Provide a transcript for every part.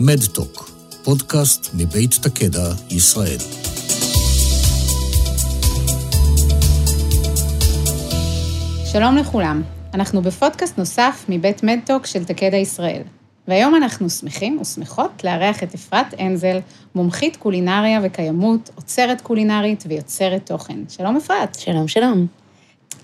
מדטוק, פודקאסט מבית תקדע, ישראל. שלום לכולם, אנחנו בפודקאסט נוסף מבית מדטוק של תקדע ישראל. והיום אנחנו שמחים ושמחות לארח את אפרת אנזל, מומחית קולינריה וקיימות, עוצרת קולינרית ויוצרת תוכן. שלום אפרת. שלום, שלום.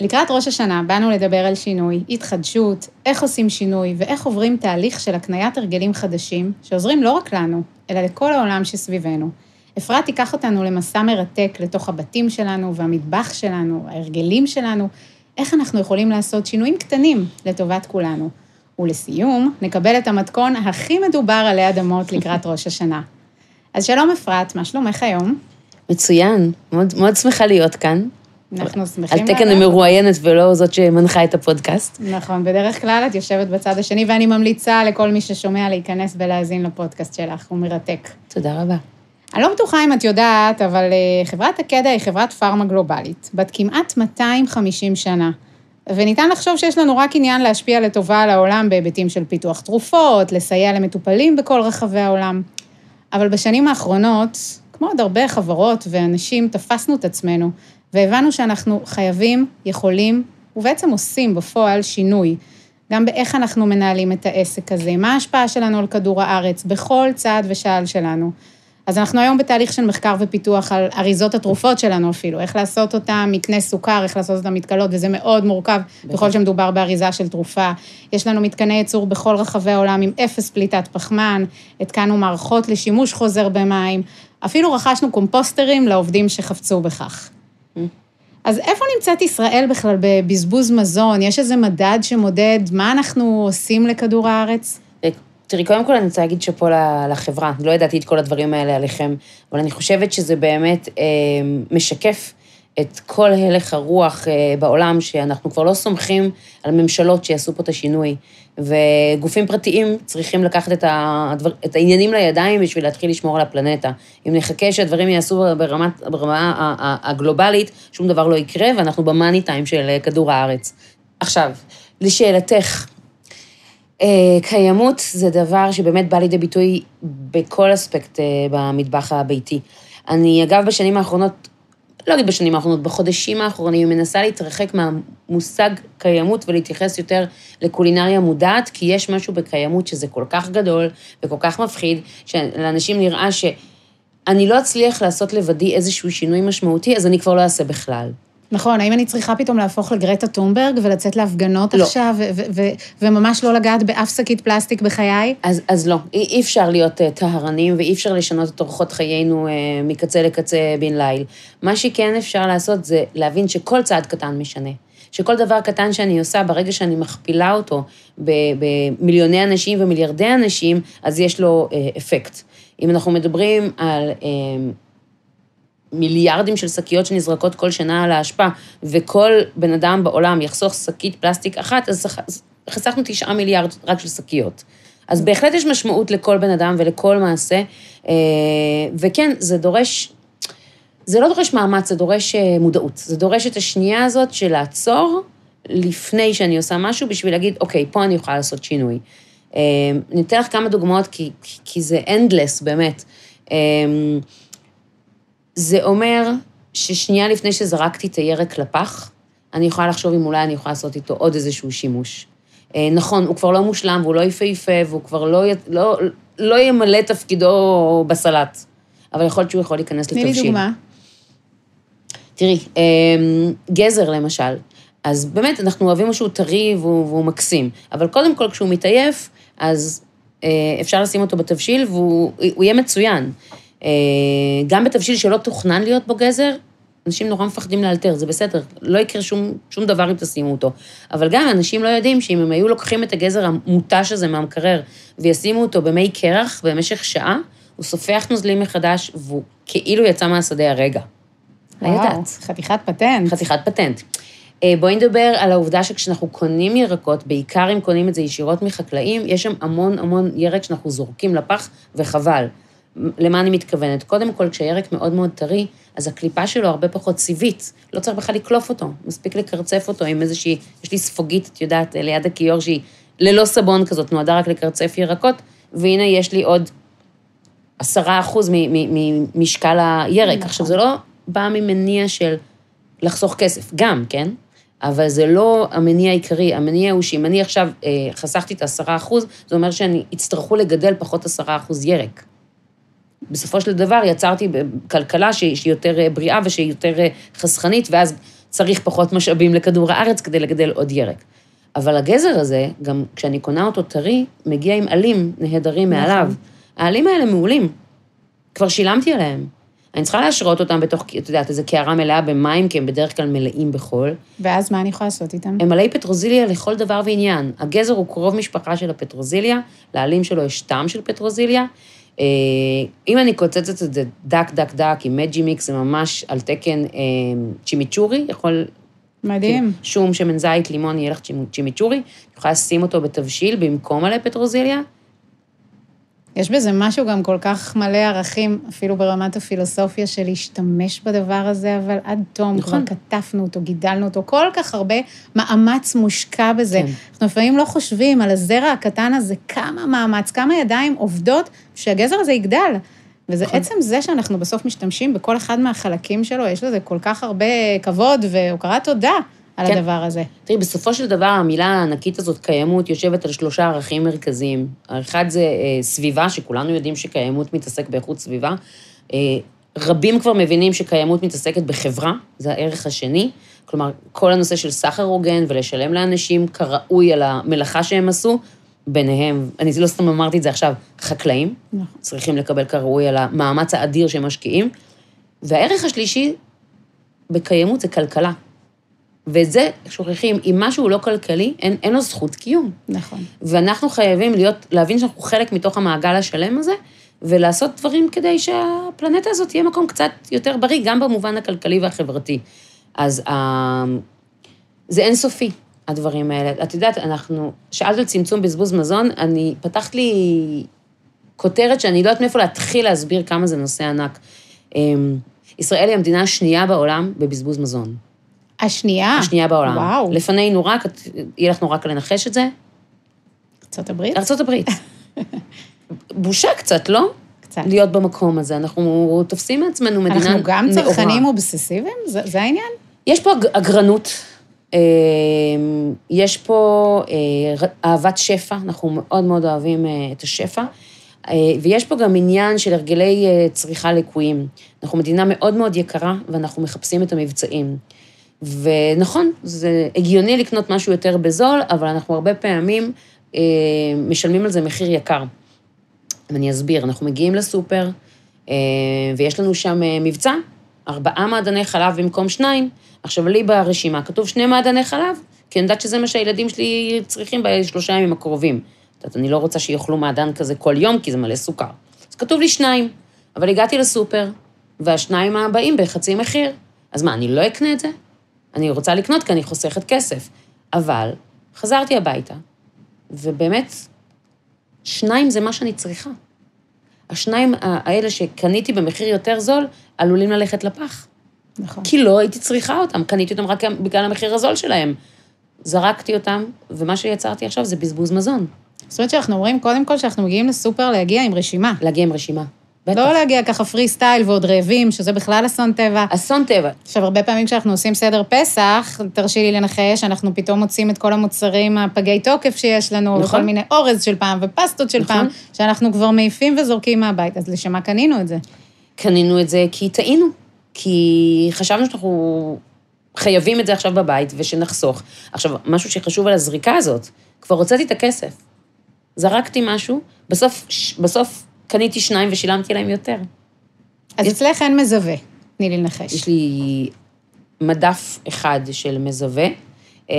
לקראת ראש השנה באנו לדבר על שינוי, התחדשות, איך עושים שינוי ואיך עוברים תהליך של הקניית הרגלים חדשים, שעוזרים לא רק לנו, אלא לכל העולם שסביבנו. אפרת תיקח אותנו למסע מרתק לתוך הבתים שלנו והמטבח שלנו, ההרגלים שלנו, איך אנחנו יכולים לעשות שינויים קטנים לטובת כולנו. ולסיום, נקבל את המתכון הכי מדובר עלי אדמות לקראת ראש השנה. אז שלום אפרת, מה שלומך היום? מצוין, מאוד, מאוד שמחה להיות כאן. אנחנו שמחים... על תקן המרואיינת ולא זאת שמנחה את הפודקאסט. נכון, בדרך כלל את יושבת בצד השני, ואני ממליצה לכל מי ששומע להיכנס ולהאזין לפודקאסט שלך, הוא מרתק. תודה רבה. אני לא בטוחה אם את יודעת, אבל אה, חברת הקדע היא חברת פארמה גלובלית, בת כמעט 250 שנה. וניתן לחשוב שיש לנו רק עניין להשפיע לטובה על העולם בהיבטים של פיתוח תרופות, לסייע למטופלים בכל רחבי העולם. אבל בשנים האחרונות, כמו עוד הרבה חברות ואנשים, תפסנו את עצמנו, והבנו שאנחנו חייבים, יכולים, ובעצם עושים בפועל שינוי. גם באיך אנחנו מנהלים את העסק הזה, מה ההשפעה שלנו על כדור הארץ, בכל צעד ושעל שלנו. אז אנחנו היום בתהליך של מחקר ופיתוח על אריזות התרופות שלנו אפילו, איך לעשות אותן מקנה סוכר, איך לעשות אותן מתכלות, וזה מאוד מורכב בכל שמדובר באריזה של תרופה. יש לנו מתקני ייצור בכל רחבי העולם עם אפס פליטת פחמן, התקנו מערכות לשימוש חוזר במים, אפילו רכשנו קומפוסטרים לעובדים שחפצו בכך. אז איפה נמצאת ישראל בכלל בבזבוז מזון? יש איזה מדד שמודד מה אנחנו עושים לכדור הארץ? תראי, קודם כל אני רוצה להגיד שאפו לחברה. לא ידעתי את כל הדברים האלה עליכם, אבל אני חושבת שזה באמת אה, משקף את כל הלך הרוח אה, בעולם, שאנחנו כבר לא סומכים על ממשלות שיעשו פה את השינוי. וגופים פרטיים צריכים לקחת את, הדבר, את העניינים לידיים בשביל להתחיל לשמור על הפלנטה. אם נחכה שהדברים יעשו ברמת, ברמה הגלובלית, שום דבר לא יקרה, ואנחנו במאני טיים של אה, כדור הארץ. עכשיו, לשאלתך, אה, קיימות זה דבר שבאמת בא לידי ביטוי בכל אספקט במטבח הביתי. אני, אגב, בשנים האחרונות, לא אגיד בשנים האחרונות, בחודשים האחרונים, מנסה להתרחק מהמושג קיימות ולהתייחס יותר לקולינריה מודעת, כי יש משהו בקיימות שזה כל כך גדול וכל כך מפחיד, שלאנשים נראה שאני לא אצליח לעשות לבדי איזשהו שינוי משמעותי, אז אני כבר לא אעשה בכלל. נכון, האם אני צריכה פתאום להפוך לגרטה טומברג ולצאת להפגנות לא. עכשיו, וממש לא לגעת באף שקית פלסטיק בחיי? אז, אז לא, אי, אי אפשר להיות uh, טהרנים ואי אפשר לשנות את אורחות חיינו uh, מקצה לקצה בן ליל. מה שכן אפשר לעשות זה להבין שכל צעד קטן משנה. שכל דבר קטן שאני עושה, ברגע שאני מכפילה אותו במיליוני אנשים ומיליארדי אנשים, אז יש לו uh, אפקט. אם אנחנו מדברים על... Uh, מיליארדים של שקיות שנזרקות כל שנה על האשפה, וכל בן אדם בעולם יחסוך שקית פלסטיק אחת, אז חסכנו תשעה מיליארד רק של שקיות. אז בהחלט יש משמעות לכל בן אדם ולכל מעשה, אה, וכן, זה דורש, זה לא דורש מאמץ, זה דורש אה, מודעות. זה דורש את השנייה הזאת של לעצור לפני שאני עושה משהו, בשביל להגיד, אוקיי, פה אני יכולה לעשות שינוי. אה, אני אתן לך כמה דוגמאות, כי, כי זה endless, באמת. זה אומר ששנייה לפני שזרקתי את הירק לפח, אני יכולה לחשוב אם אולי אני יכולה לעשות איתו עוד איזשהו שימוש. אה, נכון, הוא כבר לא מושלם והוא לא יפהפה והוא כבר לא, לא, לא ימלא תפקידו בסלט, אבל יכול להיות שהוא יכול להיכנס לתבשיל. תני לי דוגמה. תראי, אה, גזר למשל, אז באמת, אנחנו אוהבים משהו טרי והוא, והוא מקסים, אבל קודם כל, כשהוא מתעייף, אז אה, אפשר לשים אותו בתבשיל והוא יהיה מצוין. אה, גם בתבשיל שלא תוכנן להיות בו גזר, אנשים נורא מפחדים לאלתר, זה בסדר, לא יקרה שום, שום דבר אם תשימו אותו. אבל גם אנשים לא יודעים שאם הם היו לוקחים את הגזר המותש הזה מהמקרר וישימו אותו במי קרח במשך שעה, הוא סופח נוזלים מחדש והוא כאילו יצא מהשדה הרגע. וואו, חתיכת פטנט. חתיכת פטנט. אה, בואי נדבר על העובדה שכשאנחנו קונים ירקות, בעיקר אם קונים את זה ישירות מחקלאים, יש שם המון המון ירק שאנחנו זורקים לפח, וחבל. למה אני מתכוונת? קודם כל, כשהירק מאוד מאוד טרי, אז הקליפה שלו הרבה פחות סיבית, לא צריך בכלל לקלוף אותו, מספיק לקרצף אותו עם איזושהי, יש לי ספוגית, את יודעת, ליד הכיור שהיא ללא סבון כזאת, נועדה רק לקרצף ירקות, והנה יש לי עוד עשרה אחוז ממשקל הירק. נכון. עכשיו, זה לא בא ממניע של לחסוך כסף, גם, כן? אבל זה לא המניע העיקרי, המניע הוא שאם אני עכשיו אה, חסכתי את העשרה אחוז, זה אומר שאני יצטרכו לגדל פחות עשרה אחוז ירק. בסופו של דבר יצרתי כלכלה שהיא יותר אה, בריאה ושהיא יותר אה, חסכנית, ואז צריך פחות משאבים לכדור הארץ כדי לגדל עוד ירק. אבל הגזר הזה, גם כשאני קונה אותו טרי, מגיע עם עלים נהדרים נכון. מעליו. העלים האלה מעולים. כבר שילמתי עליהם. אני צריכה להשרות אותם בתוך, את יודעת, איזו קערה מלאה במים, כי הם בדרך כלל מלאים בחול. ואז מה אני יכולה לעשות איתם? הם מלאי פטרוזיליה לכל דבר ועניין. הגזר הוא קרוב משפחה של הפטרוזיליה, לעלים שלו יש טעם של פטרוזיליה. אה, אם אני קוצצת את זה דק, דק, דק, עם מג'י מיקס, זה ממש על תקן אה, צ'ימיצ'ורי, יכול... מדהים. שום, שמן זית, לימון, יהיה לך צ'ימ- צ'ימיצ'ורי. את יכולה לשים אותו בתבשיל במקום מלא פטרוזיליה. יש בזה משהו גם כל כך מלא ערכים, אפילו ברמת הפילוסופיה של להשתמש בדבר הזה, אבל עד תום נכון. כבר כתפנו אותו, גידלנו אותו, כל כך הרבה מאמץ מושקע בזה. כן. אנחנו לפעמים לא חושבים על הזרע הקטן הזה, כמה מאמץ, כמה ידיים עובדות שהגזר הזה יגדל. וזה נכון. עצם זה שאנחנו בסוף משתמשים בכל אחד מהחלקים שלו, יש לזה כל כך הרבה כבוד והוקרת תודה על כן. הדבר הזה. תראי, בסופו של דבר, המילה הענקית הזאת, קיימות, יושבת על שלושה ערכים מרכזיים. האחד זה אה, סביבה, שכולנו יודעים שקיימות מתעסק באיכות סביבה. אה, רבים כבר מבינים שקיימות מתעסקת בחברה, זה הערך השני. כלומר, כל הנושא של סחר הוגן ולשלם לאנשים כראוי על המלאכה שהם עשו, ביניהם, אני לא סתם אמרתי את זה עכשיו, חקלאים, נכון. צריכים לקבל כראוי על המאמץ האדיר שהם משקיעים. והערך השלישי בקיימות זה כלכלה. ואת זה שוכחים, אם משהו לא כלכלי, אין, אין לו זכות קיום. נכון. ואנחנו חייבים להיות, להבין שאנחנו חלק מתוך המעגל השלם הזה, ולעשות דברים כדי שהפלנטה הזאת תהיה מקום קצת יותר בריא, גם במובן הכלכלי והחברתי. אז אה, זה אינסופי, הדברים האלה. את יודעת, אנחנו, שאלת על צמצום בזבוז מזון, אני, פתחת לי כותרת שאני לא יודעת מאיפה להתחיל להסביר כמה זה נושא ענק. אה, ישראל היא המדינה השנייה בעולם בבזבוז מזון. השנייה. השנייה בעולם. וואו. לפנינו רק, יהיה לך נורא קל לנחש את זה, ארצות הברית? ארצות הברית. בושה קצת, לא? קצת. להיות במקום הזה. אנחנו תופסים מעצמנו מדינה אנחנו גם נאורה. צרכנים אובססיביים? זה, זה העניין? יש פה אג- אגרנות, אה, יש פה אה, אהבת שפע, אנחנו מאוד מאוד אוהבים אה, את השפע, אה, ויש פה גם עניין של הרגלי צריכה לקויים. אנחנו מדינה מאוד מאוד יקרה, ואנחנו מחפשים את המבצעים. ונכון, זה הגיוני לקנות משהו יותר בזול, אבל אנחנו הרבה פעמים אה, משלמים על זה מחיר יקר. ואני אסביר, אנחנו מגיעים לסופר, אה, ויש לנו שם אה, מבצע, ארבעה מעדני חלב במקום שניים. עכשיו, לי ברשימה כתוב שני מעדני חלב, כי אני יודעת שזה מה שהילדים שלי צריכים בשלושה ימים הקרובים. את יודעת, אני לא רוצה שיאכלו מעדן כזה כל יום, כי זה מלא סוכר. אז כתוב לי שניים, אבל הגעתי לסופר, והשניים הבאים בחצי מחיר. אז מה, אני לא אקנה את זה? אני רוצה לקנות כי אני חוסכת כסף. אבל חזרתי הביתה, ובאמת, שניים זה מה שאני צריכה. השניים האלה שקניתי במחיר יותר זול, עלולים ללכת לפח. נכון. כי לא הייתי צריכה אותם, קניתי אותם רק בגלל המחיר הזול שלהם. זרקתי אותם, ומה שיצרתי עכשיו זה בזבוז מזון. זאת אומרת שאנחנו אומרים, קודם כל, שאנחנו מגיעים לסופר להגיע עם רשימה. להגיע עם רשימה. בטח. לא להגיע ככה פרי סטייל ועוד רעבים, שזה בכלל אסון טבע. אסון טבע. עכשיו, הרבה פעמים כשאנחנו עושים סדר פסח, תרשי לי לנחש, אנחנו פתאום מוצאים את כל המוצרים הפגי תוקף שיש לנו, נכון. וכל מיני אורז של פעם ופסטות של נכון. פעם, שאנחנו כבר מעיפים וזורקים מהבית. אז לשם מה קנינו את זה? קנינו את זה כי טעינו, כי חשבנו שאנחנו חייבים את זה עכשיו בבית ושנחסוך. עכשיו, משהו שחשוב על הזריקה הזאת, כבר הוצאתי את הכסף. זרקתי משהו, בסוף, בסוף קניתי שניים ושילמתי להם יותר. אז אצלך אין מזווה, תני לי לנחש. יש לי מדף אחד של מזווה. אה,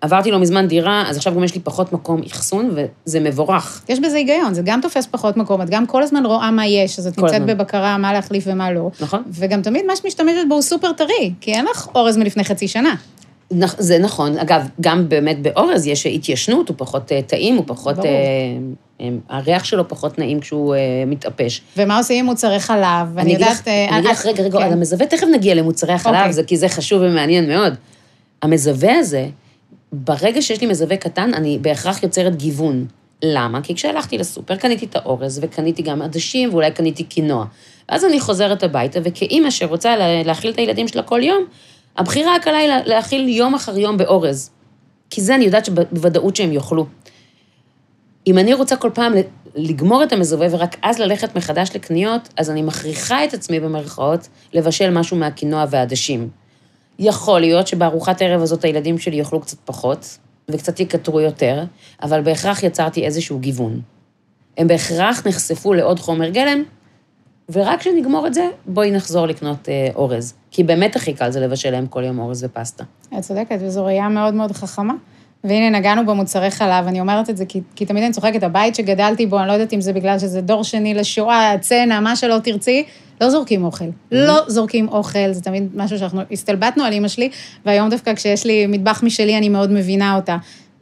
עברתי לא מזמן דירה, אז עכשיו גם יש לי פחות מקום אחסון, וזה מבורך. יש בזה היגיון, זה גם תופס פחות מקום, את גם כל הזמן רואה מה יש, אז את נמצאת הזמן. בבקרה מה להחליף ומה לא. נכון? וגם תמיד מה שאת משתמשת בו הוא סופר טרי, כי אין לך אורז מלפני חצי שנה. זה נכון. אגב, גם באמת באורז יש התיישנות, הוא פחות אה, טעים, הוא פחות... ברור. אה, הריח שלו פחות נעים כשהוא אה, מתאפש. ומה עושים עם מוצרי חלב? אני יודעת... אני אגיד לך, רגע, רגע, כן. על המזווה, תכף נגיע למוצרי החלב, אוקיי. זה, כי זה חשוב ומעניין מאוד. המזווה הזה, ברגע שיש לי מזווה קטן, אני בהכרח יוצרת גיוון. למה? כי כשהלכתי לסופר קניתי את האורז וקניתי גם עדשים ואולי קניתי קינוע. ואז אני חוזרת הביתה, וכאימא שרוצה לה- להאכיל את הילדים שלה כל יום, הבחירה הקלה היא לה- להאכיל יום אחר יום באורז. כי זה אני יודעת שבוודאות שהם יאכלו. אם אני רוצה כל פעם לגמור את המזווה ורק אז ללכת מחדש לקניות, אז אני מכריחה את עצמי במרכאות לבשל משהו מהקינוע והעדשים. יכול להיות שבארוחת ערב הזאת הילדים שלי יאכלו קצת פחות, וקצת יקטרו יותר, אבל בהכרח יצרתי איזשהו גיוון. הם בהכרח נחשפו לעוד חומר גלם, ורק כשנגמור את זה, בואי נחזור לקנות אה, אורז. כי באמת הכי קל זה לבשל להם כל יום אורז ופסטה. את צודקת, וזו ראייה מאוד מאוד חכמה. והנה, נגענו במוצרי חלב, אני אומרת את זה כי, כי תמיד אני צוחקת, הבית שגדלתי בו, אני לא יודעת אם זה בגלל שזה דור שני לשואה, צנע, מה שלא תרצי, לא זורקים אוכל. לא זורקים אוכל, זה תמיד משהו שאנחנו הסתלבטנו על אימא שלי, והיום דווקא כשיש לי מטבח משלי, אני מאוד מבינה אותה.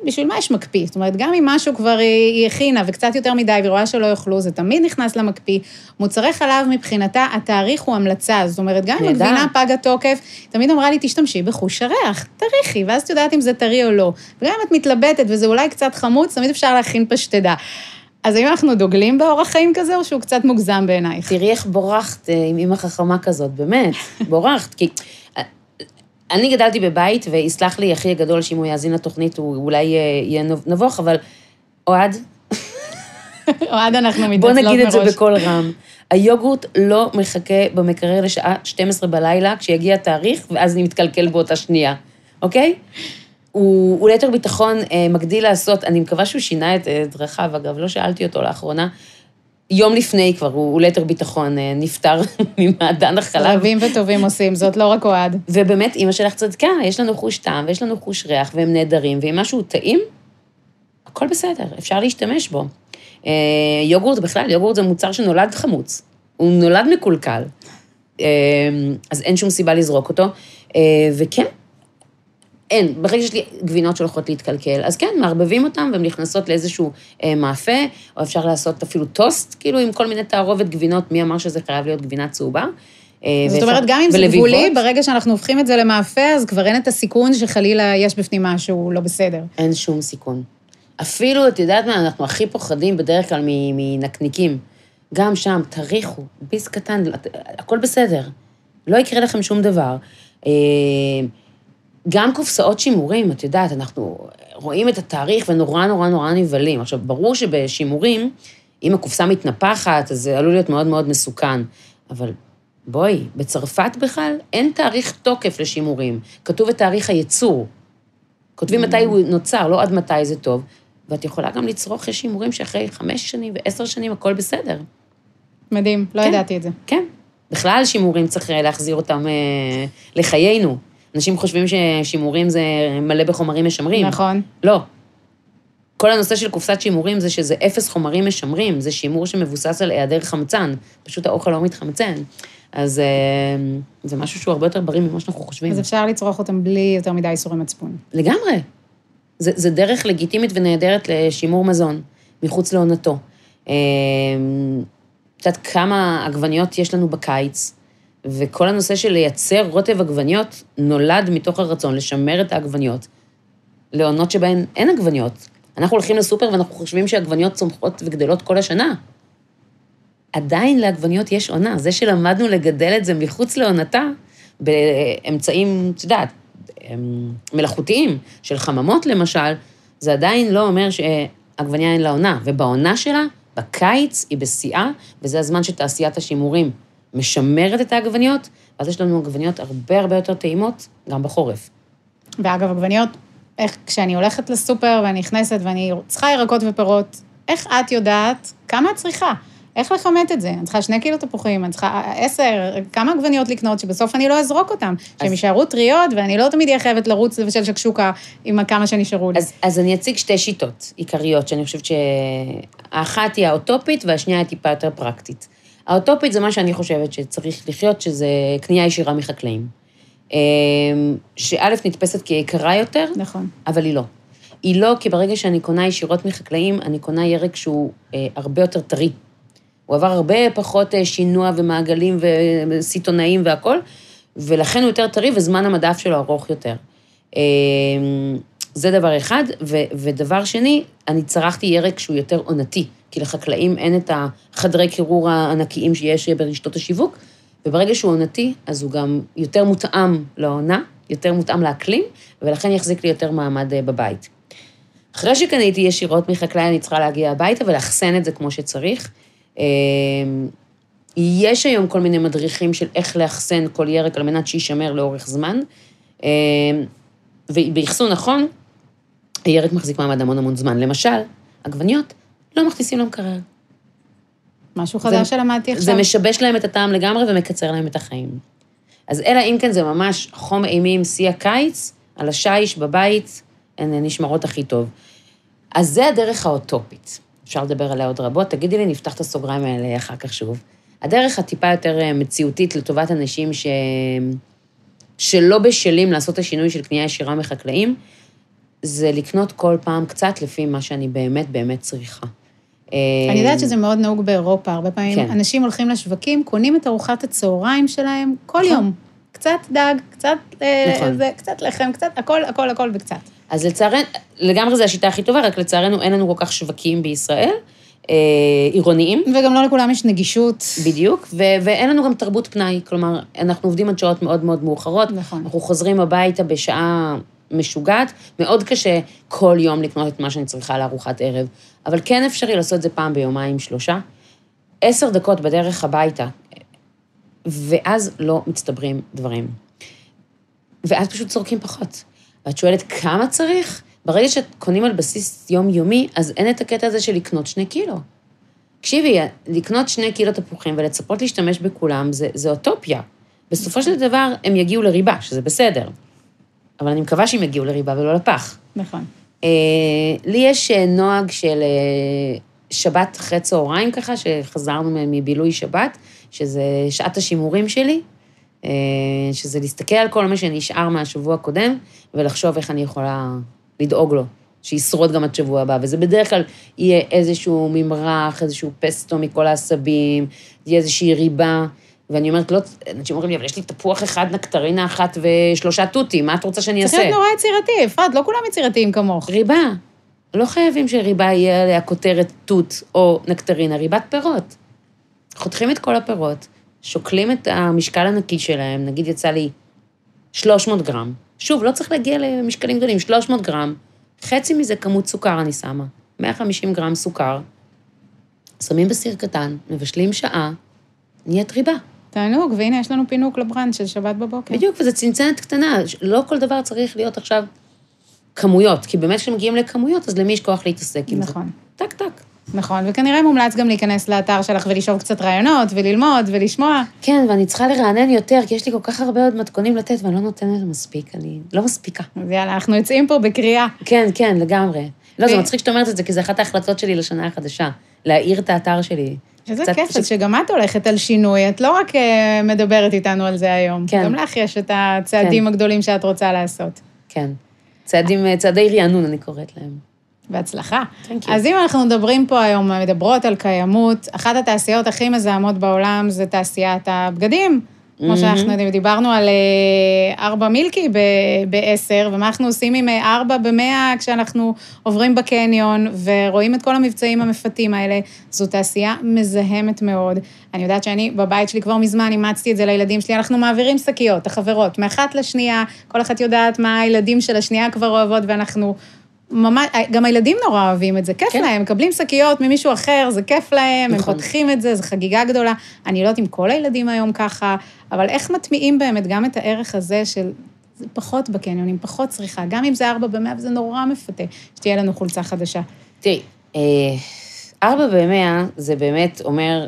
בשביל מה יש מקפיא? זאת אומרת, גם אם משהו כבר היא, הכינה וקצת יותר מדי, והיא רואה שלא יאכלו, זה תמיד נכנס למקפיא. מוצרי חלב מבחינתה, התאריך הוא המלצה, זאת אומרת, גם אם. הגבינה פג התוקף, תמיד אמרה לי, תשתמשי בחוש הריח, תריחי, ואז את יודעת אם זה טרי או לא. וגם אם את מתלבטת וזה אולי קצת חמוץ, תמיד אפשר להכין פשטדה. אז האם אנחנו דוגלים באורח חיים כזה, או שהוא קצת מוגזם בעינייך? תראי איך בורחת אה, עם אימא חכמה כזאת, באמת, בורחת. כי אני גדלתי בבית, ויסלח לי אחי הגדול שאם הוא יאזין לתוכנית, הוא אולי אה, יהיה נב- נבוך, אבל אוהד, אוהד, אנחנו מתנצלות בוא מראש. נגיד את זה בקול רם. היוגורט לא מחכה במקרר לשעה 12 בלילה, כשיגיע התאריך, ואז אני מתקלקל באותה שנייה, אוקיי? הוא, הוא ליתר ביטחון אה, מגדיל לעשות, אני מקווה שהוא שינה את אה, דרכיו, אגב, לא שאלתי אותו לאחרונה. יום לפני כבר, הוא, ליתר ביטחון אה, נפטר ממעדן החלב. רבים וטובים עושים, זאת לא רק אוהד. ובאמת, אימא שלך צדקה, יש לנו חוש טעם ויש לנו חוש ריח, והם נהדרים, ואם משהו טעים, הכל בסדר, אפשר להשתמש בו. אה, יוגורט בכלל, יוגורט זה מוצר שנולד חמוץ, הוא נולד מקולקל, אה, אז אין שום סיבה לזרוק אותו. וכן, אין, ברגע שיש לי גבינות שהולכות להתקלקל, אז כן, מערבבים אותן והן נכנסות לאיזשהו אה, מאפה, או אפשר לעשות אפילו טוסט, כאילו עם כל מיני תערובת גבינות, מי אמר שזה חייב להיות גבינה צהובה. אה, זאת אומרת, גם אם זה. גבולי, ברגע שאנחנו הופכים את זה למאפה, אז כבר אין את הסיכון שחלילה יש בפנים משהו לא בסדר. אין שום סיכון. אפילו, את יודעת מה, אנחנו הכי פוחדים בדרך כלל מנקניקים. גם שם, תריחו, ביס קטן, הכל בסדר. לא יקרה לכם שום דבר. גם קופסאות שימורים, את יודעת, אנחנו רואים את התאריך ונורא נורא נורא נבהלים. עכשיו, ברור שבשימורים, אם הקופסה מתנפחת, אז זה עלול להיות מאוד מאוד מסוכן. אבל בואי, בצרפת בכלל אין תאריך תוקף לשימורים. כתוב את תאריך הייצור. כותבים מתי הוא נוצר, לא עד מתי זה טוב. ואת יכולה גם לצרוך יש הימורים שאחרי חמש שנים ועשר שנים הכל בסדר. מדהים, לא כן. ידעתי את זה. כן. בכלל שימורים צריך אה, להחזיר אותם אה, לחיינו. אנשים חושבים ששימורים זה מלא בחומרים משמרים. נכון. לא. כל הנושא של קופסת שימורים זה שזה אפס חומרים משמרים, זה שימור שמבוסס על היעדר חמצן, פשוט האוכל לא מתחמצן. אז אה, זה משהו שהוא הרבה יותר בריא ממה שאנחנו חושבים. אז אפשר לצרוך אותם בלי יותר מדי איסורי מצפון. לגמרי. זה, זה דרך לגיטימית ונהדרת לשימור מזון, מחוץ לעונתו. אה, את יודעת כמה עגבניות יש לנו בקיץ, וכל הנושא של לייצר רוטב עגבניות נולד מתוך הרצון לשמר את העגבניות לעונות שבהן אין עגבניות. אנחנו הולכים לסופר ואנחנו חושבים שעגבניות צומחות וגדלות כל השנה. עדיין לעגבניות יש עונה. זה שלמדנו לגדל את זה מחוץ לעונתה, באמצעים, את יודעת, מלאכותיים, של חממות למשל, זה עדיין לא אומר שעגבניה אין לה עונה. ובעונה שלה, בקיץ היא בשיאה, וזה הזמן שתעשיית השימורים משמרת את העגבניות, ואז יש לנו עגבניות הרבה הרבה יותר טעימות, גם בחורף. ואגב, עגבניות, איך, כשאני הולכת לסופר ואני נכנסת ואני צריכה ירקות ופירות, איך את יודעת כמה את צריכה? איך לכמת את זה? אני צריכה שני קילו תפוחים, אני צריכה עשר, כמה עגבניות לקנות, שבסוף אני לא אזרוק אותן, שהם יישארו טריות, ואני לא תמיד אהיה חייבת לרוץ לבשל שקשוקה עם הכמה שנשארו לי. אז, אז אני אציג שתי שיטות עיקריות, שאני חושבת שהאחת היא האוטופית והשנייה היא טיפה יותר פרקטית. האוטופית זה מה שאני חושבת שצריך לחיות, שזה קנייה ישירה מחקלאים. אמ, שא' נתפסת כיקרה יותר, נכון. אבל היא לא. היא לא, כי ברגע שאני קונה ישירות מחקלאים, אני קונה ירק שהוא אה, הרבה יותר טרי. הוא עבר הרבה פחות אה, שינוע ומעגלים וסיטונאים והכול, ולכן הוא יותר טרי וזמן המדף שלו ארוך יותר. אה, זה דבר אחד, ו, ודבר שני, אני צרכתי ירק שהוא יותר עונתי, כי לחקלאים אין את החדרי קירור הענקיים שיש ברשתות השיווק, וברגע שהוא עונתי, אז הוא גם יותר מותאם לעונה, יותר מותאם לאקלים, ולכן יחזיק לי יותר מעמד אה, בבית. אחרי שקניתי ישירות מחקלאי, אני צריכה להגיע הביתה ולאחסן את זה כמו שצריך. אה, יש היום כל מיני מדריכים של איך לאחסן כל ירק על מנת שיישמר לאורך זמן. אה, ובאחסון נכון, הירק מחזיק מעמד המון המון זמן. למשל, עגבניות לא מכניסים למקרר. משהו חדש שלמדתי עכשיו. זה משבש להם את הטעם לגמרי ומקצר להם את החיים. אז אלא אם כן זה ממש חום אימים, שיא הקיץ, על השיש בבית, הן נשמרות הכי טוב. אז זה הדרך האוטופית. אפשר לדבר עליה עוד רבות. תגידי לי, נפתח את הסוגריים האלה אחר כך שוב. הדרך הטיפה יותר אה, מציאותית לטובת אנשים ש... שלא בשלים לעשות את השינוי של קנייה ישירה מחקלאים, זה לקנות כל פעם קצת לפי מה שאני באמת באמת צריכה. אני יודעת שזה מאוד נהוג באירופה, הרבה פעמים כן. אנשים הולכים לשווקים, קונים את ארוחת הצהריים שלהם כל נכון. יום. קצת דג, קצת, אה, נכון. זה, קצת לחם, קצת, הכל, הכל, הכל וקצת. אז לצערנו, לגמרי זו השיטה הכי טובה, רק לצערנו אין לנו כל כך שווקים בישראל, אה, עירוניים, וגם לא לכולם יש נגישות. בדיוק, ו- ואין לנו גם תרבות פנאי, כלומר, אנחנו עובדים עד שעות מאוד מאוד מאוחרות, נכון. אנחנו חוזרים הביתה בשעה משוגעת, מאוד קשה כל יום לקנות את מה שאני צריכה לארוחת ערב, אבל כן אפשרי לעשות את זה פעם ביומיים, שלושה. עשר דקות בדרך הביתה, ואז לא מצטברים דברים. ואז פשוט צורכים פחות. ואת שואלת, כמה צריך? ברגע שקונים על בסיס יומיומי, אז אין את הקטע הזה של לקנות שני קילו. תקשיבי, לקנות שני קילו תפוחים ולצפות להשתמש בכולם, זה, זה אוטופיה. בסופו של דבר, הם יגיעו לריבה, שזה בסדר. אבל אני מקווה שהם יגיעו לריבה ולא לפח. נכון. אה, לי יש אה, נוהג של אה, שבת אחרי צהריים ככה, שחזרנו מבילוי שבת, שזה שעת השימורים שלי, אה, שזה להסתכל על כל מה שנשאר מהשבוע הקודם, ולחשוב איך אני יכולה לדאוג לו, שישרוד גם עד שבוע הבא. וזה בדרך כלל יהיה איזשהו ממרח, איזשהו פסטו מכל העשבים, יהיה איזושהי ריבה. ואני אומרת, לא, אנשים אומרים לי, אבל יש לי תפוח אחד, נקטרינה אחת ושלושה תותים, מה את רוצה שאני צריך אעשה? להיות נורא יצירתי, אפרת, לא כולם יצירתיים כמוך. ריבה. לא חייבים שריבה יהיה עליה כותרת תות או נקטרינה, ריבת פירות. חותכים את כל הפירות, שוקלים את המשקל הנקי שלהם, נגיד יצא לי 300 גרם. שוב, לא צריך להגיע למשקלים גדולים, 300 גרם, חצי מזה כמות סוכר אני שמה, 150 גרם סוכר, שמים בסיר קטן, מבשלים שעה, נהיית ריבה. תענוג, והנה, יש לנו פינוק לבראנץ' של שבת בבוקר. בדיוק, וזו צנצנת קטנה, לא כל דבר צריך להיות עכשיו כמויות, כי באמת כשמגיעים לכמויות, אז למי יש כוח להתעסק עם זה? נכון. טק, טק. נכון, וכנראה מומלץ גם להיכנס לאתר שלך ולשאול קצת רעיונות, וללמוד, ולשמוע. כן, ואני צריכה לרענן יותר, כי יש לי כל כך הרבה עוד מתכונים לתת, ואני לא נותנת מספיק, אני לא מספיקה. אז יאללה, אנחנו יוצאים פה בקריאה. כן, כן, לגמרי. לא, זה ו- מצחיק שאת אומרת את זה, כי זו אחת ההחלטות שלי לשנה החדשה, להאיר את האתר שלי. איזה קצת כיף, פשוט- שגם את הולכת על שינוי, את לא רק אה, מדברת איתנו על זה היום. כן. גם לך יש את הצעדים כן. הגדולים שאת רוצה לעשות. כן. צעדים, צעדי רענון, אני קוראת להם. בהצלחה. Thank you. אז אם אנחנו מדברים פה היום, מדברות על קיימות, אחת התעשיות הכי מזהמות בעולם זה תעשיית הבגדים. כמו Mhm. שאנחנו יודעים, דיברנו על אה, ארבע מילקי בעשר, ומה אנחנו עושים עם אה, ארבע במאה כשאנחנו עוברים בקניון ורואים את כל המבצעים המפתים האלה. זו תעשייה מזהמת מאוד. אני יודעת שאני בבית שלי כבר מזמן אימצתי את זה לילדים שלי, אנחנו מעבירים שקיות, החברות, מאחת לשנייה, כל אחת יודעת מה הילדים של השנייה כבר אוהבות, ואנחנו ממש, גם הילדים נורא אוהבים את זה, כיף כן. להם, מקבלים שקיות ממישהו אחר, זה כיף להם, נכון. הם פותחים את זה, זו חגיגה גדולה. אני לא יודעת אם כל הילדים היום ככה, אבל איך מטמיעים באמת גם את הערך הזה של פחות בקניונים, פחות צריכה, גם אם זה ארבע במאה, וזה נורא מפתה, שתהיה לנו חולצה חדשה. תראי, אה, ארבע במאה זה באמת אומר...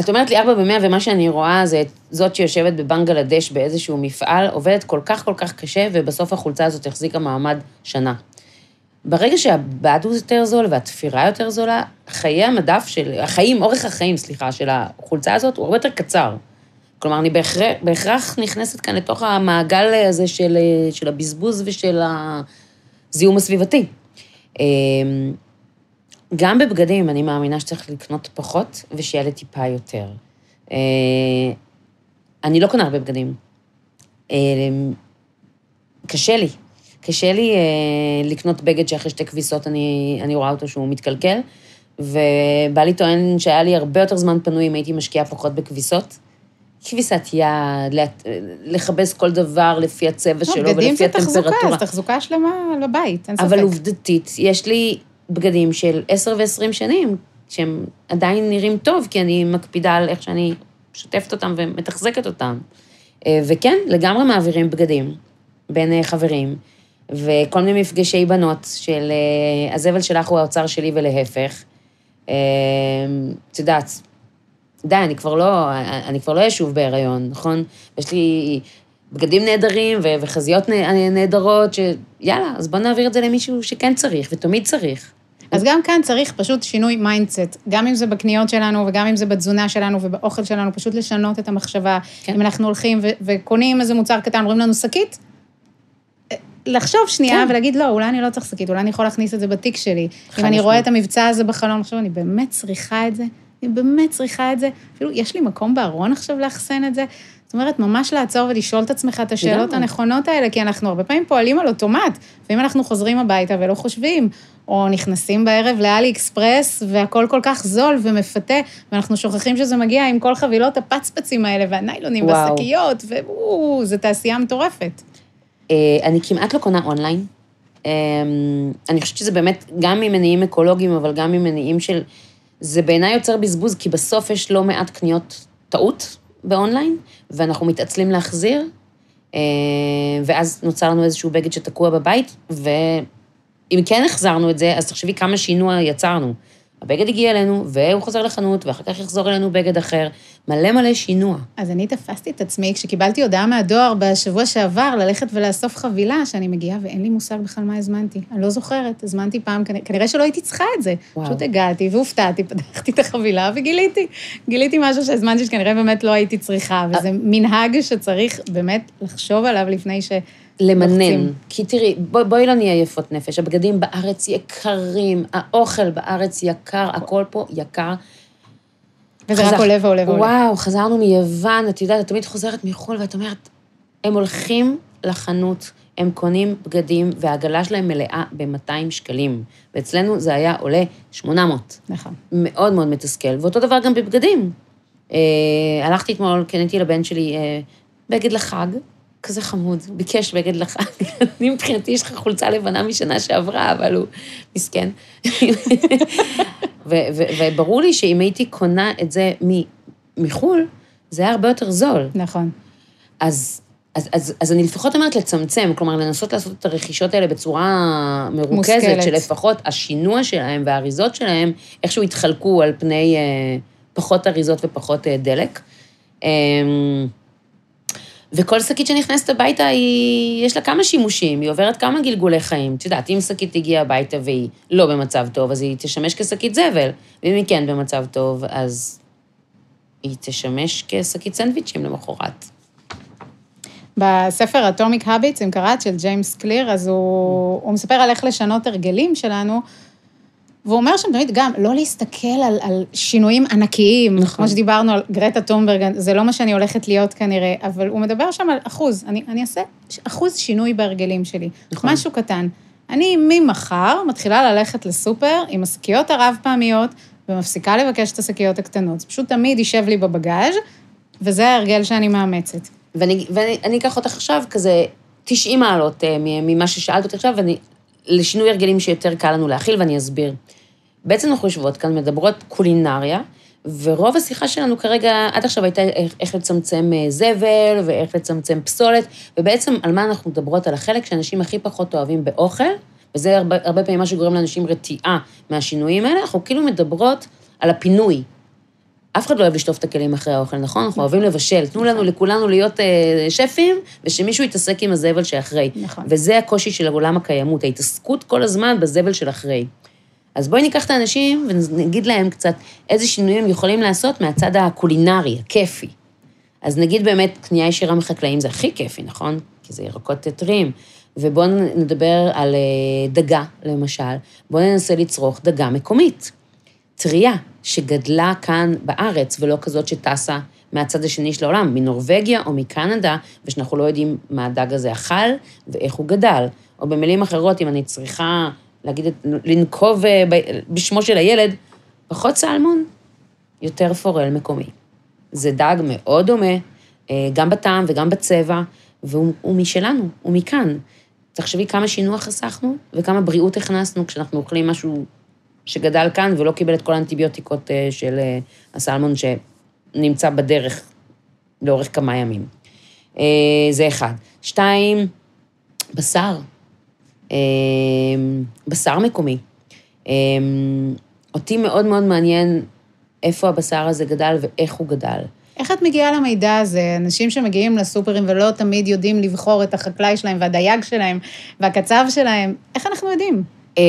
את אומרת לי ארבע במאה, ומה שאני רואה זה את זאת שיושבת בבנגלדש באיזשהו מפעל, עובדת כל כך כל כך קשה, ובסוף החולצה הזאת החזיקה מעמד שנה. ברגע שהבד הוא יותר זול והתפירה יותר זולה, חיי המדף של, החיים, אורך החיים, סליחה, של החולצה הזאת הוא הרבה יותר קצר. כלומר, אני בהכרח, בהכרח נכנסת כאן לתוך המעגל הזה של, של הבזבוז ושל הזיהום הסביבתי. גם בבגדים אני מאמינה שצריך לקנות פחות ושיהיה לי טיפה יותר. אה, אני לא קונה הרבה בגדים. אה, קשה לי. קשה לי אה, לקנות בגד שאחרי שתי כביסות אני, אני רואה אותו שהוא מתקלקל, ובעלי טוען שהיה לי הרבה יותר זמן פנוי אם הייתי משקיעה פחות בכביסות. כביסת יד, לכבס כל דבר לפי הצבע שלו ולפי בגדים זה הטמפרטורה. תחזוקה, אז תחזוקה שלמה לבית, אין ספק. אבל עובדתית, יש לי בגדים של 10 ו-20 שנים, שהם עדיין נראים טוב, כי אני מקפידה על איך שאני שוטפת אותם ומתחזקת אותם. אה, וכן, לגמרי מעבירים בגדים בין אה, חברים, וכל מיני מפגשי בנות של אה, הזבל שלך הוא האוצר שלי ולהפך. את יודעת, די, אני כבר לא, אני כבר לא אשוב בהיריון, נכון? יש לי בגדים נהדרים וחזיות נהדרות, שיאללה, אז בוא נעביר את זה למישהו שכן צריך, ותמיד צריך. אז גם כאן צריך פשוט שינוי mindset, גם אם זה בקניות שלנו וגם אם זה בתזונה שלנו ובאוכל שלנו, פשוט לשנות את המחשבה. כן. אם אנחנו הולכים ו- וקונים איזה מוצר קטן, אומרים לנו שקית, לחשוב שנייה כן. ולהגיד, לא, אולי אני לא צריך שקית, אולי אני יכול להכניס את זה בתיק שלי. אם אני רואה את המבצע הזה בחלון, עכשיו אני באמת צריכה את זה, אני באמת צריכה את זה. אפילו, יש לי מקום בארון עכשיו לאחסן את זה. זאת אומרת, ממש לעצור ולשאול את עצמך את השאלות הנכונות האלה, כי אנחנו הרבה פעמים פועלים על אוטומט, ואם אנחנו חוזרים הביתה ולא חושבים, או נכנסים בערב לאלי אקספרס, והכל כל כך זול ומפתה, ואנחנו שוכחים שזה מגיע עם כל חבילות הפצפצים האלה, והניילונים והשקיות, ווואו, זו תעשייה מטורפת. אה, אני כמעט לא קונה אונליין. אה, אני חושבת שזה באמת גם ממניעים אקולוגיים, אבל גם ממניעים של... זה בעיניי יוצר בזבוז, כי בסוף יש לא מעט קניות טעות באונליין, ואנחנו מתעצלים להחזיר, אה, ואז נוצר לנו איזשהו בגד שתקוע בבית, ואם כן החזרנו את זה, אז תחשבי כמה שינוע יצרנו. הבגד הגיע אלינו, והוא חוזר לחנות, ואחר כך יחזור אלינו בגד אחר. מלא מלא שינוע. אז אני תפסתי את עצמי כשקיבלתי הודעה מהדואר בשבוע שעבר ללכת ולאסוף חבילה, שאני מגיעה ואין לי מושג בכלל מה הזמנתי. אני לא זוכרת, הזמנתי פעם, כנראה שלא הייתי צריכה את זה. וואו. פשוט הגעתי והופתעתי, פתחתי את החבילה וגיליתי. גיליתי משהו שהזמנתי שכנראה באמת לא הייתי צריכה, וזה מנהג שצריך באמת לחשוב עליו לפני ש... למנן. כי תראי, בוא, בואי לא נהיה יפות נפש, הבגדים בארץ יקרים, האוכל בארץ יקר, הכל פה יקר. וזה חזר, רק עולה ועולה ועולה. וואו, חזרנו מיוון, את יודעת, את תמיד חוזרת מחו"ל, ואת אומרת, הם הולכים לחנות, הם קונים בגדים, והעגלה שלהם מלאה ב-200 שקלים. ואצלנו זה היה עולה 800. נכון. מאוד מאוד מתסכל. ואותו דבר גם בבגדים. אה, הלכתי אתמול, קניתי לבן שלי אה, בגד לחג, כזה חמוד, ביקש בגד לחג. אני מבחינתי, יש לך חולצה לבנה משנה שעברה, אבל הוא מסכן. וברור לי שאם הייתי קונה את זה מחו"ל, זה היה הרבה יותר זול. נכון. אז, אז, אז, אז אני לפחות אומרת לצמצם, כלומר, לנסות לעשות את הרכישות האלה בצורה מרוכזת, מושכלת. שלפחות השינוע שלהם והאריזות שלהם, איכשהו יתחלקו על פני אה, פחות אריזות ופחות אה, דלק. אה, וכל שקית שנכנסת הביתה, היא, יש לה כמה שימושים, היא עוברת כמה גלגולי חיים. את יודעת, אם שקית הגיעה הביתה והיא לא במצב טוב, אז היא תשמש כשקית זבל, ואם היא כן במצב טוב, אז היא תשמש כשקית סנדוויצ'ים למחרת. בספר Atomic Habits, אם קראת, של ג'יימס קליר, אז הוא, הוא מספר על איך לשנות הרגלים שלנו, והוא אומר שם תמיד גם, לא להסתכל על, על שינויים ענקיים, נכון. כמו שדיברנו על גרטה טומברג, זה לא מה שאני הולכת להיות כנראה, אבל הוא מדבר שם על אחוז, אני, אני אעשה אחוז שינוי בהרגלים שלי, נכון. משהו קטן. אני ממחר מתחילה ללכת לסופר עם השקיות הרב-פעמיות, ומפסיקה לבקש את השקיות הקטנות. זה פשוט תמיד יישב לי בבגאז', וזה ההרגל שאני מאמצת. ואני, ואני אקח אותך עכשיו כזה 90 מעלות אה, ממה ששאלת אותי עכשיו, ואני, לשינוי הרגלים שיותר קל לנו להכיל, ואני אסביר. בעצם אנחנו יושבות כאן, מדברות קולינריה, ורוב השיחה שלנו כרגע, עד עכשיו הייתה איך לצמצם אה, זבל ואיך לצמצם פסולת, ובעצם על מה אנחנו מדברות? על החלק שאנשים הכי פחות אוהבים באוכל, וזה הרבה, הרבה פעמים מה שגורם לאנשים רתיעה מהשינויים האלה, אנחנו כאילו מדברות על הפינוי. אף אחד לא אוהב לשטוף את הכלים אחרי האוכל, נכון? אנחנו אוהבים לבשל. תנו לנו, לכולנו להיות אה, שפים, ושמישהו יתעסק עם הזבל שאחרי. נכון. וזה הקושי של עולם הקיימות, ההתעסקות כל הזמן בזבל של אחרי. אז בואי ניקח את האנשים ונגיד להם קצת איזה שינויים הם יכולים לעשות מהצד הקולינרי, הכיפי. אז נגיד באמת, קנייה ישירה מחקלאים זה הכי כיפי, נכון? כי זה ירקות טריים. ובואו נדבר על אה, דגה, למשל. בואו ננסה לצרוך דגה מקומית. טריה, שגדלה כאן בארץ, ולא כזאת שטסה מהצד השני של העולם, מנורבגיה או מקנדה, ושאנחנו לא יודעים מה הדג הזה אכל ואיך הוא גדל. או במילים אחרות, אם אני צריכה להגיד, לנקוב אה, בשמו של הילד, פחות סלמון, יותר פורל מקומי. זה דג מאוד דומה, אה, גם בטעם וגם בצבע, והוא הוא משלנו, הוא מכאן. תחשבי כמה שינוע חסכנו וכמה בריאות הכנסנו כשאנחנו אוכלים משהו שגדל כאן ולא קיבל את כל האנטיביוטיקות אה, של הסלמון שנמצא בדרך לאורך כמה ימים. זה אחד. שתיים, בשר. אה, בשר מקומי. אה, אותי מאוד מאוד מעניין איפה הבשר הזה גדל ואיך הוא גדל. איך את מגיעה למידע הזה? אנשים שמגיעים לסופרים ולא תמיד יודעים לבחור את החקלאי שלהם והדייג שלהם והקצב שלהם, איך אנחנו יודעים? אמ,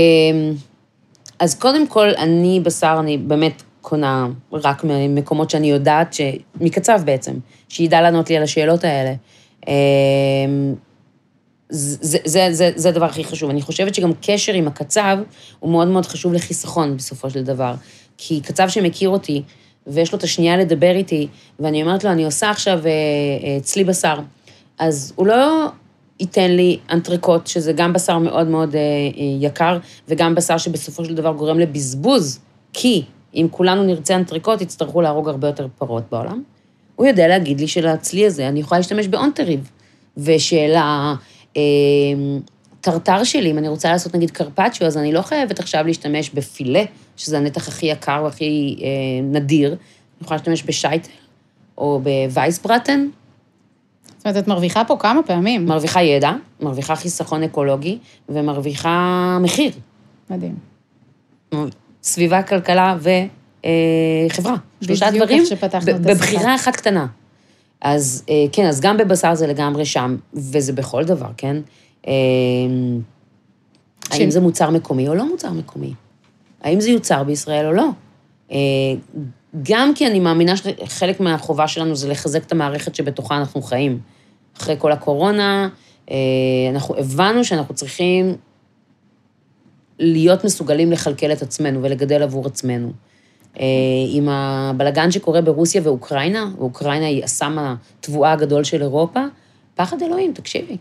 אז קודם כל, אני בשר, אני באמת קונה רק ממקומות שאני יודעת, ש... מקצב בעצם, שידע לענות לי על השאלות האלה. זה, זה, זה, זה הדבר הכי חשוב. אני חושבת שגם קשר עם הקצב הוא מאוד מאוד חשוב לחיסכון בסופו של דבר. כי קצב שמכיר אותי, ויש לו את השנייה לדבר איתי, ואני אומרת לו, אני עושה עכשיו אה, אה, צלי בשר, אז הוא לא ייתן לי אנטריקוט, שזה גם בשר מאוד מאוד אה, אה, יקר, וגם בשר שבסופו של דבר גורם לבזבוז, כי אם כולנו נרצה אנטריקוט, יצטרכו להרוג הרבה יותר פרות בעולם. הוא יודע להגיד לי שלצלי הזה אני יכולה להשתמש באונטריב, ושל הטרטר שלי, אם אני רוצה לעשות נגיד קרפצ'ו, אז אני לא חייבת עכשיו להשתמש בפילה, שזה הנתח הכי יקר והכי אה, נדיר, אני יכולה להשתמש בשייטל או בווייסברטן, זאת אומרת, את מרוויחה פה כמה פעמים. מרוויחה ידע, מרוויחה חיסכון אקולוגי ומרוויחה מחיר. מדהים. סביבה, כלכלה וחברה. שלושה בדיוק דברים. בבחירה אחת קטנה. אז אה, כן, אז גם בבשר זה לגמרי שם, וזה בכל דבר, כן? אה, האם ש- זה מוצר מקומי או לא מוצר מקומי? האם זה יוצר בישראל או לא? אה, גם כי אני מאמינה שחלק מהחובה שלנו זה לחזק את המערכת שבתוכה אנחנו חיים. אחרי כל הקורונה, אנחנו הבנו שאנחנו צריכים להיות מסוגלים לכלכל את עצמנו ולגדל עבור עצמנו. אה, עם הבלגן שקורה ברוסיה ואוקראינה, ואוקראינה היא הסם התבואה הגדול של אירופה, פחד אלוהים, תקשיבי.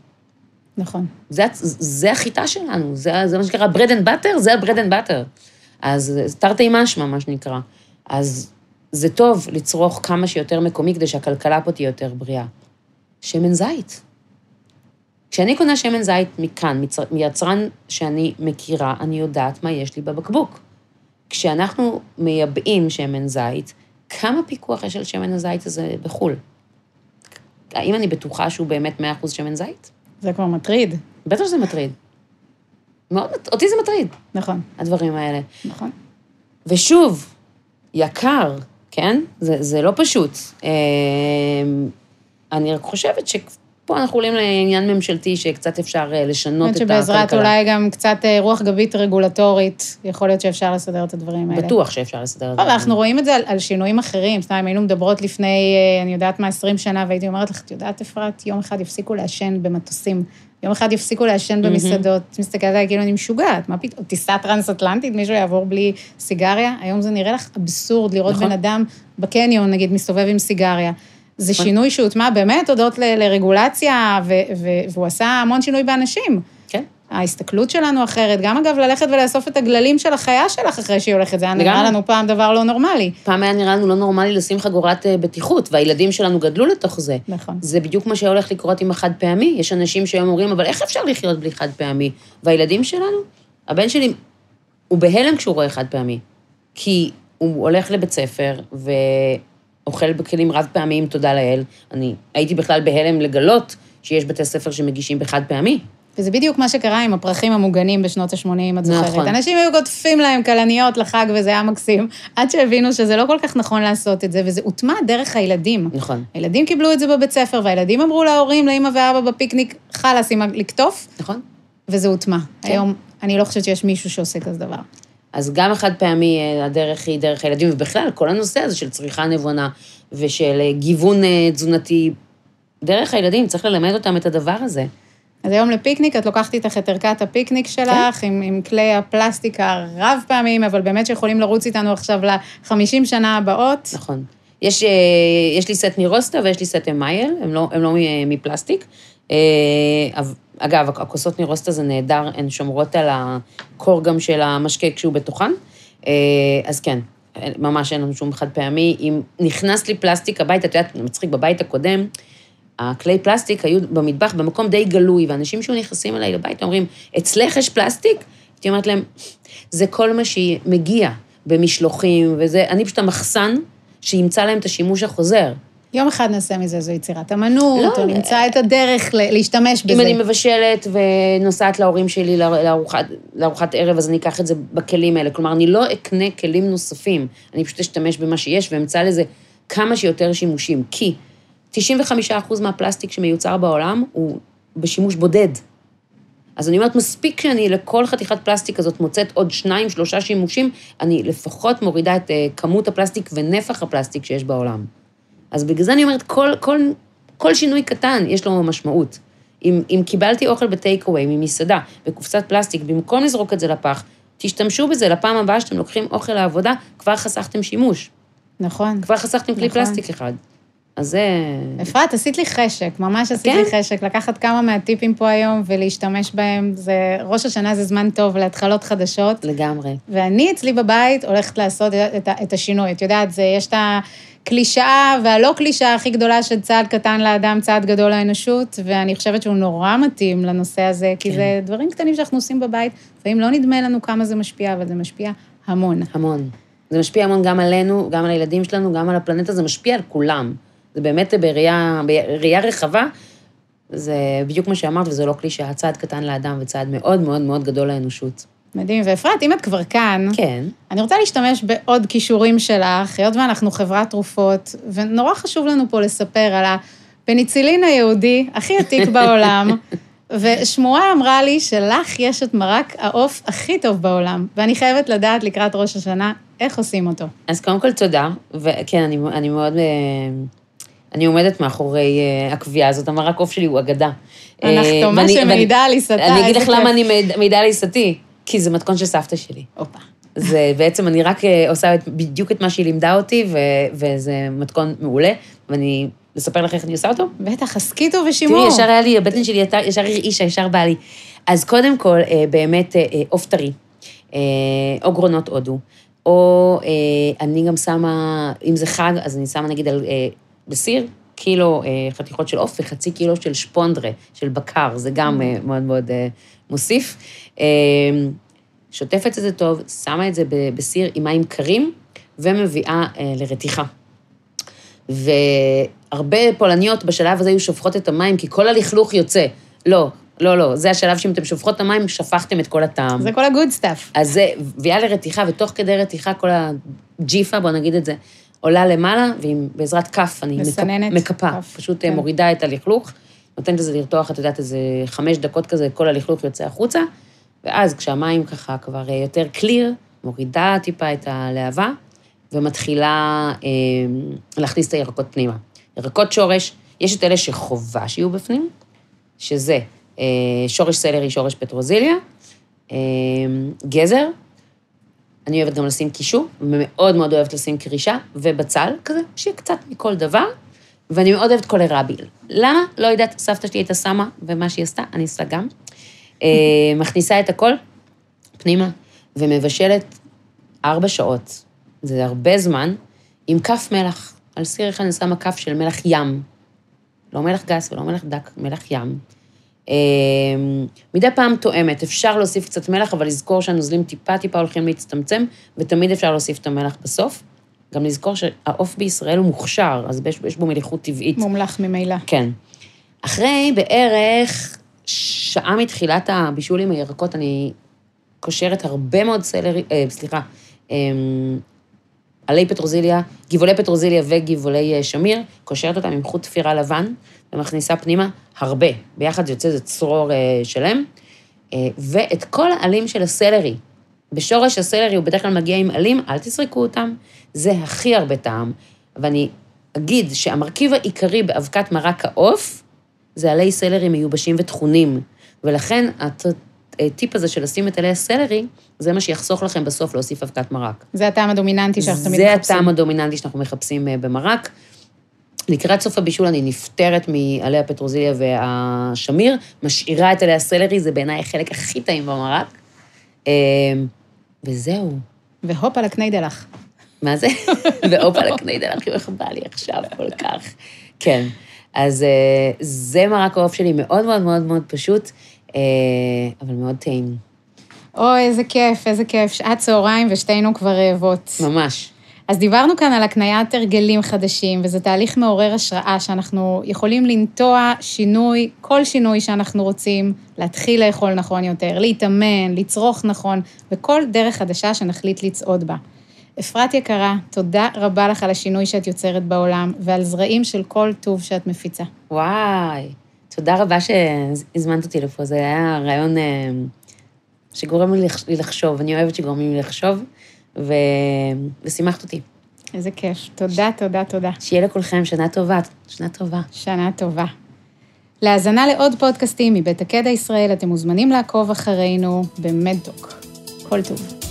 נכון. זה, זה החיטה שלנו, זה, זה מה שנקרא bread and butter, זה ה-bread and butter. אז זה תרתי משמע, מה שנקרא. אז זה טוב לצרוך כמה שיותר מקומי כדי שהכלכלה פה תהיה יותר בריאה. שמן זית. כשאני קונה שמן זית מכאן, מצר- מיצרן שאני מכירה, אני יודעת מה יש לי בבקבוק. כשאנחנו מייבאים שמן זית, כמה פיקוח יש על שמן הזית הזה בחו"ל? האם אני בטוחה שהוא באמת 100% שמן זית? זה כבר מטריד. בטח שזה מטריד. מאוד, אותי זה מטריד, נכון, הדברים האלה. נכון. ושוב, יקר, כן? זה, זה לא פשוט. אה, אני רק חושבת שפה אנחנו עולים לעניין ממשלתי שקצת אפשר אה, לשנות את הכלכלה. שבעזרת אולי גם קצת אה, רוח גבית רגולטורית, יכול להיות שאפשר לסדר את הדברים האלה. בטוח שאפשר לסדר את זה. אבל אנחנו רואים את זה על, על שינויים אחרים. סתם, היינו מדברות לפני, אה, אני יודעת מה, 20 שנה, והייתי אומרת לך, את יודעת, אפרת, יום אחד יפסיקו לעשן במטוסים. יום אחד יפסיקו לעשן במסעדות. את מסתכלת עליי כאילו אני משוגעת, מה פתאום? טיסה טרנס-אטלנטית, מישהו יעבור בלי סיגריה? היום זה נראה לך אבסורד לראות נכון. בן אדם בקניון, נגיד, מסתובב עם סיגריה. זה. שינוי שהוטמע באמת הודות ל- לרגולציה, ו- ו- והוא עשה המון שינוי באנשים. כן. ההסתכלות שלנו אחרת, גם אגב ללכת ולאסוף את הגללים של החיה שלך אחרי שהיא הולכת, זה היה נראה. לנו פעם דבר לא נורמלי. פעם היה נראה לנו לא נורמלי לשים חגורת אה, בטיחות, והילדים שלנו גדלו לתוך זה. נכון. זה בדיוק מה שהולך לקרות עם החד פעמי. יש אנשים שהיום אומרים, אבל איך אפשר לחיות בלי חד פעמי? והילדים שלנו, הבן שלי, הוא בהלם כשהוא רואה חד פעמי. כי הוא הולך לבית ספר ואוכל בכלים רב פעמיים, תודה לאל. אני הייתי בכלל בהלם לגלות שיש בתי ספר שמגישים בחד פעמי. וזה בדיוק מה שקרה עם הפרחים המוגנים בשנות ה-80, את זוכרת. נכון. אנשים היו קוטפים להם כלניות לחג, וזה היה מקסים, עד שהבינו שזה לא כל כך נכון לעשות את זה, וזה הוטמע דרך הילדים. נכון. הילדים קיבלו את זה בבית ספר, והילדים אמרו להורים, לאמא ואבא בפיקניק, חלאס עם לקטוף, נכון? וזה הוטמע. כן. היום, אני לא חושבת שיש מישהו שעושה כזה דבר. אז גם החד פעמי, אה, הדרך היא דרך הילדים, ובכלל, כל הנושא הזה של צריכה נבונה ושל אה, גיוון אה, תזונתי, דרך הילדים, צריך ללמד אותם את הדבר הזה. אז היום לפיקניק, את לוקחת איתך את ערכת הפיקניק כן. שלך, עם, עם כלי הפלסטיק הרב פעמים, אבל באמת שיכולים לרוץ איתנו עכשיו ל-50 שנה הבאות. נכון. יש, יש לי סט מרוסטה ויש לי סט מייל, הם לא, הם לא מפלסטיק. אגב, הכוסות מרוסטה זה נהדר, הן שומרות על הקור גם של המשקה כשהוא בתוכן. אה, אז כן, ממש אין לנו שום חד פעמי. אם נכנס לי פלסטיק הביתה, את יודעת, מצחיק, בבית הקודם, הכלי פלסטיק היו במטבח במקום די גלוי, ואנשים שהיו נכנסים אליי לבית אומרים, אצלך יש פלסטיק? הייתי אומרת להם, זה כל מה שמגיע במשלוחים וזה, אני פשוט המחסן שימצא להם את השימוש החוזר. יום אחד נעשה מזה איזו יצירת אמנות, לא, או נמצא את הדרך להשתמש בזה. אם אני מבשלת ונוסעת להורים שלי לארוחת, לארוחת ערב, אז אני אקח את זה בכלים האלה. כלומר, אני לא אקנה כלים נוספים, אני פשוט אשתמש במה שיש ואמצא לזה כמה שיותר שימושים. כי 95% מהפלסטיק שמיוצר בעולם הוא בשימוש בודד. אז אני אומרת, מספיק שאני לכל חתיכת פלסטיק הזאת מוצאת עוד שניים, שלושה שימושים, אני לפחות מורידה את אה, כמות הפלסטיק ונפח הפלסטיק שיש בעולם. אז בגלל זה אני אומרת, כל, כל, כל שינוי קטן יש לו משמעות. אם, אם קיבלתי אוכל בטייק-אווי ממסעדה, בקופסת פלסטיק, במקום לזרוק את זה לפח, תשתמשו בזה לפעם הבאה שאתם לוקחים אוכל לעבודה, כבר חסכתם שימוש. נכון. כבר חסכתם כלי נכון. פלסטיק אחד. אז זה... אפרת, עשית לי חשק, ממש עשית כן? לי חשק, לקחת כמה מהטיפים פה היום ולהשתמש בהם. זה, ראש השנה זה זמן טוב להתחלות חדשות. לגמרי. ואני אצלי בבית הולכת לעשות את, ה- את השינוי. את יודעת, זה, יש את הקלישאה והלא קלישאה הכי גדולה של צעד קטן לאדם, צעד גדול לאנושות, ואני חושבת שהוא נורא מתאים לנושא הזה, כי כן. זה דברים קטנים שאנחנו עושים בבית, לפעמים לא נדמה לנו כמה זה משפיע, אבל זה משפיע המון. המון. זה משפיע המון גם עלינו, גם על הילדים שלנו, גם על הפלנטה, זה משפיע על כולם. זה באמת בראייה, בראייה רחבה, זה בדיוק מה שאמרת, וזה לא קלישאה, צעד קטן לאדם וצעד מאוד מאוד מאוד גדול לאנושות. מדהים. ואפרת, אם את כבר כאן, כן. אני רוצה להשתמש בעוד כישורים שלך, היות ואנחנו חברת תרופות, ונורא חשוב לנו פה לספר על הפניצילין היהודי הכי עתיק בעולם, ושמועה אמרה לי שלך יש את מרק העוף הכי טוב בעולם, ואני חייבת לדעת לקראת ראש השנה איך עושים אותו. אז קודם כל תודה, וכן, אני, אני מאוד... אה, אני עומדת מאחורי אה, הקביעה הזאת, המרק עוף שלי הוא אגדה. אה, הנחתומה ואני- שמעידה על עיסתה, אני אגיד לך למה. אני מעיד- מעידה על עיסתי, כי זה מתכון של סבתא שלי. הופה. זה בעצם, אני רק אה, עושה את, בדיוק את מה שהיא לימדה אותי, ו, וזה מתכון מעולה, ואני, לספר לך איך אני עושה אותו? בטח, הסכיתו ושימור. תראי, ישר היה לי, הבטן שלי ישר- ישר הרעישה, ישר בא לי. אז קודם כל, אה, באמת, אה, עוף טרי, או גרונות הודו, או אני גם שמה, אם זה חג, אז אני שמה נגיד על, בסיר, קילו חתיכות של עוף וחצי קילו של שפונדרה, של בקר, זה גם מאוד מאוד מוסיף. אה, שוטפת את זה טוב, שמה את זה בסיר עם מים קרים, ומביאה אה, לרתיחה. והרבה פולניות בשלב הזה היו שופכות את המים, כי כל הלכלוך יוצא. לא, לא, לא, זה השלב שאם אתם שופכות את המים, שפכתם את כל הטעם. זה כל ה good stuff. אז זה, מביאה לרתיחה, ותוך כדי רתיחה כל הג'יפה, בוא נגיד את זה, עולה למעלה, ובעזרת כף אני מסננת מקפ, מקפה, כף, פשוט כן. כן. מורידה את הלכלוך, נותנת לזה לרתוח, את יודעת, איזה חמש דקות כזה, כל הלכלוך יוצא החוצה, ואז כשהמים ככה כבר אה, יותר קליר, מורידה טיפה את הלהבה, ומתחילה אה, להכניס את הירקות פנימה. ירקות שורש, יש את אלה שחובה שיהיו בפנים, שזה אה, שורש סלרי, שורש פטרוזיליה, אה, גזר, אני אוהבת גם לשים קישור, ומאוד מאוד אוהבת לשים קרישה, ובצל כזה, שיהיה קצת מכל דבר, ואני מאוד אוהבת קולרבי. למה? לא יודעת, סבתא שלי הייתה שמה, ומה שהיא עשתה, אני עושה גם. אה, מכניסה את הכל פנימה, ומבשלת ארבע שעות, זה הרבה זמן, עם כף מלח. על סיר אחד אני שמה כף של מלח ים. לא מלח גס ולא מלח דק, מלח ים. אה, מדי פעם תואמת, אפשר להוסיף קצת מלח, אבל לזכור שהנוזלים טיפה-טיפה הולכים להצטמצם, ותמיד אפשר להוסיף את המלח בסוף. גם לזכור שהעוף בישראל הוא מוכשר, אז יש, יש בו מליחות טבעית. מומלח ממילא. כן. אחרי בערך שעה מתחילת הבישול עם הירקות, אני קושרת הרבה מאוד סלרי, אה, סליחה, אה, עלי פטרוזיליה, גבעולי פטרוזיליה וגבעולי אה, שמיר, קושרת אותם עם חוט תפירה לבן, ומכניסה פנימה הרבה. ביחד יוצא איזה צרור אה, שלם. אה, ואת כל העלים של הסלרי. בשורש הסלרי הוא בדרך כלל מגיע עם עלים, אל תסרקו אותם, זה הכי הרבה טעם. ואני אגיד שהמרכיב העיקרי באבקת מרק העוף, זה עלי סלרי מיובשים וטחונים. ולכן. הטיפ הזה של לשים את עלי הסלרי, זה מה שיחסוך לכם בסוף להוסיף אבקת מרק. זה הטעם הדומיננטי שאנחנו תמיד זה מחפשים. הטעם הדומיננטי שאנחנו מחפשים אה, במרק. לקראת סוף הבישול אני נפטרת מעלי הפטרוזיליה והשמיר, משאירה את עלי הסלרי, זה בעיניי החלק הכי טעים במרק. וזהו. והופ על הקניידלח. מה זה? והופה לקניידלח, איך בא לי עכשיו כל כך. כן. אז אה, זה מרק העוף שלי, מאוד מאוד מאוד מאוד פשוט, אה, אבל מאוד טעים. אוי, איזה כיף, איזה כיף. שעת צהריים ושתינו כבר רעבות. ממש. אז דיברנו כאן על הקניית הרגלים חדשים, וזה תהליך מעורר השראה שאנחנו יכולים לנטוע שינוי, כל שינוי שאנחנו רוצים, להתחיל לאכול נכון יותר, להתאמן, לצרוך נכון, וכל דרך חדשה שנחליט לצעוד בה. אפרת יקרה, תודה רבה לך על השינוי שאת יוצרת בעולם, ועל זרעים של כל טוב שאת מפיצה. וואי, תודה רבה שהזמנת אותי לפה, זה היה רעיון אה, שגורם לי לח- לי לחשוב, אני אוהבת שגורמים לי לחשוב, ו... ושימחת אותי. איזה כיף. תודה, תודה, תודה. שיהיה לכולכם שנה טובה, שנה טובה. שנה טובה. להאזנה לעוד פודקאסטים מבית הקדע ישראל, אתם מוזמנים לעקוב אחרינו במדוק. כל טוב.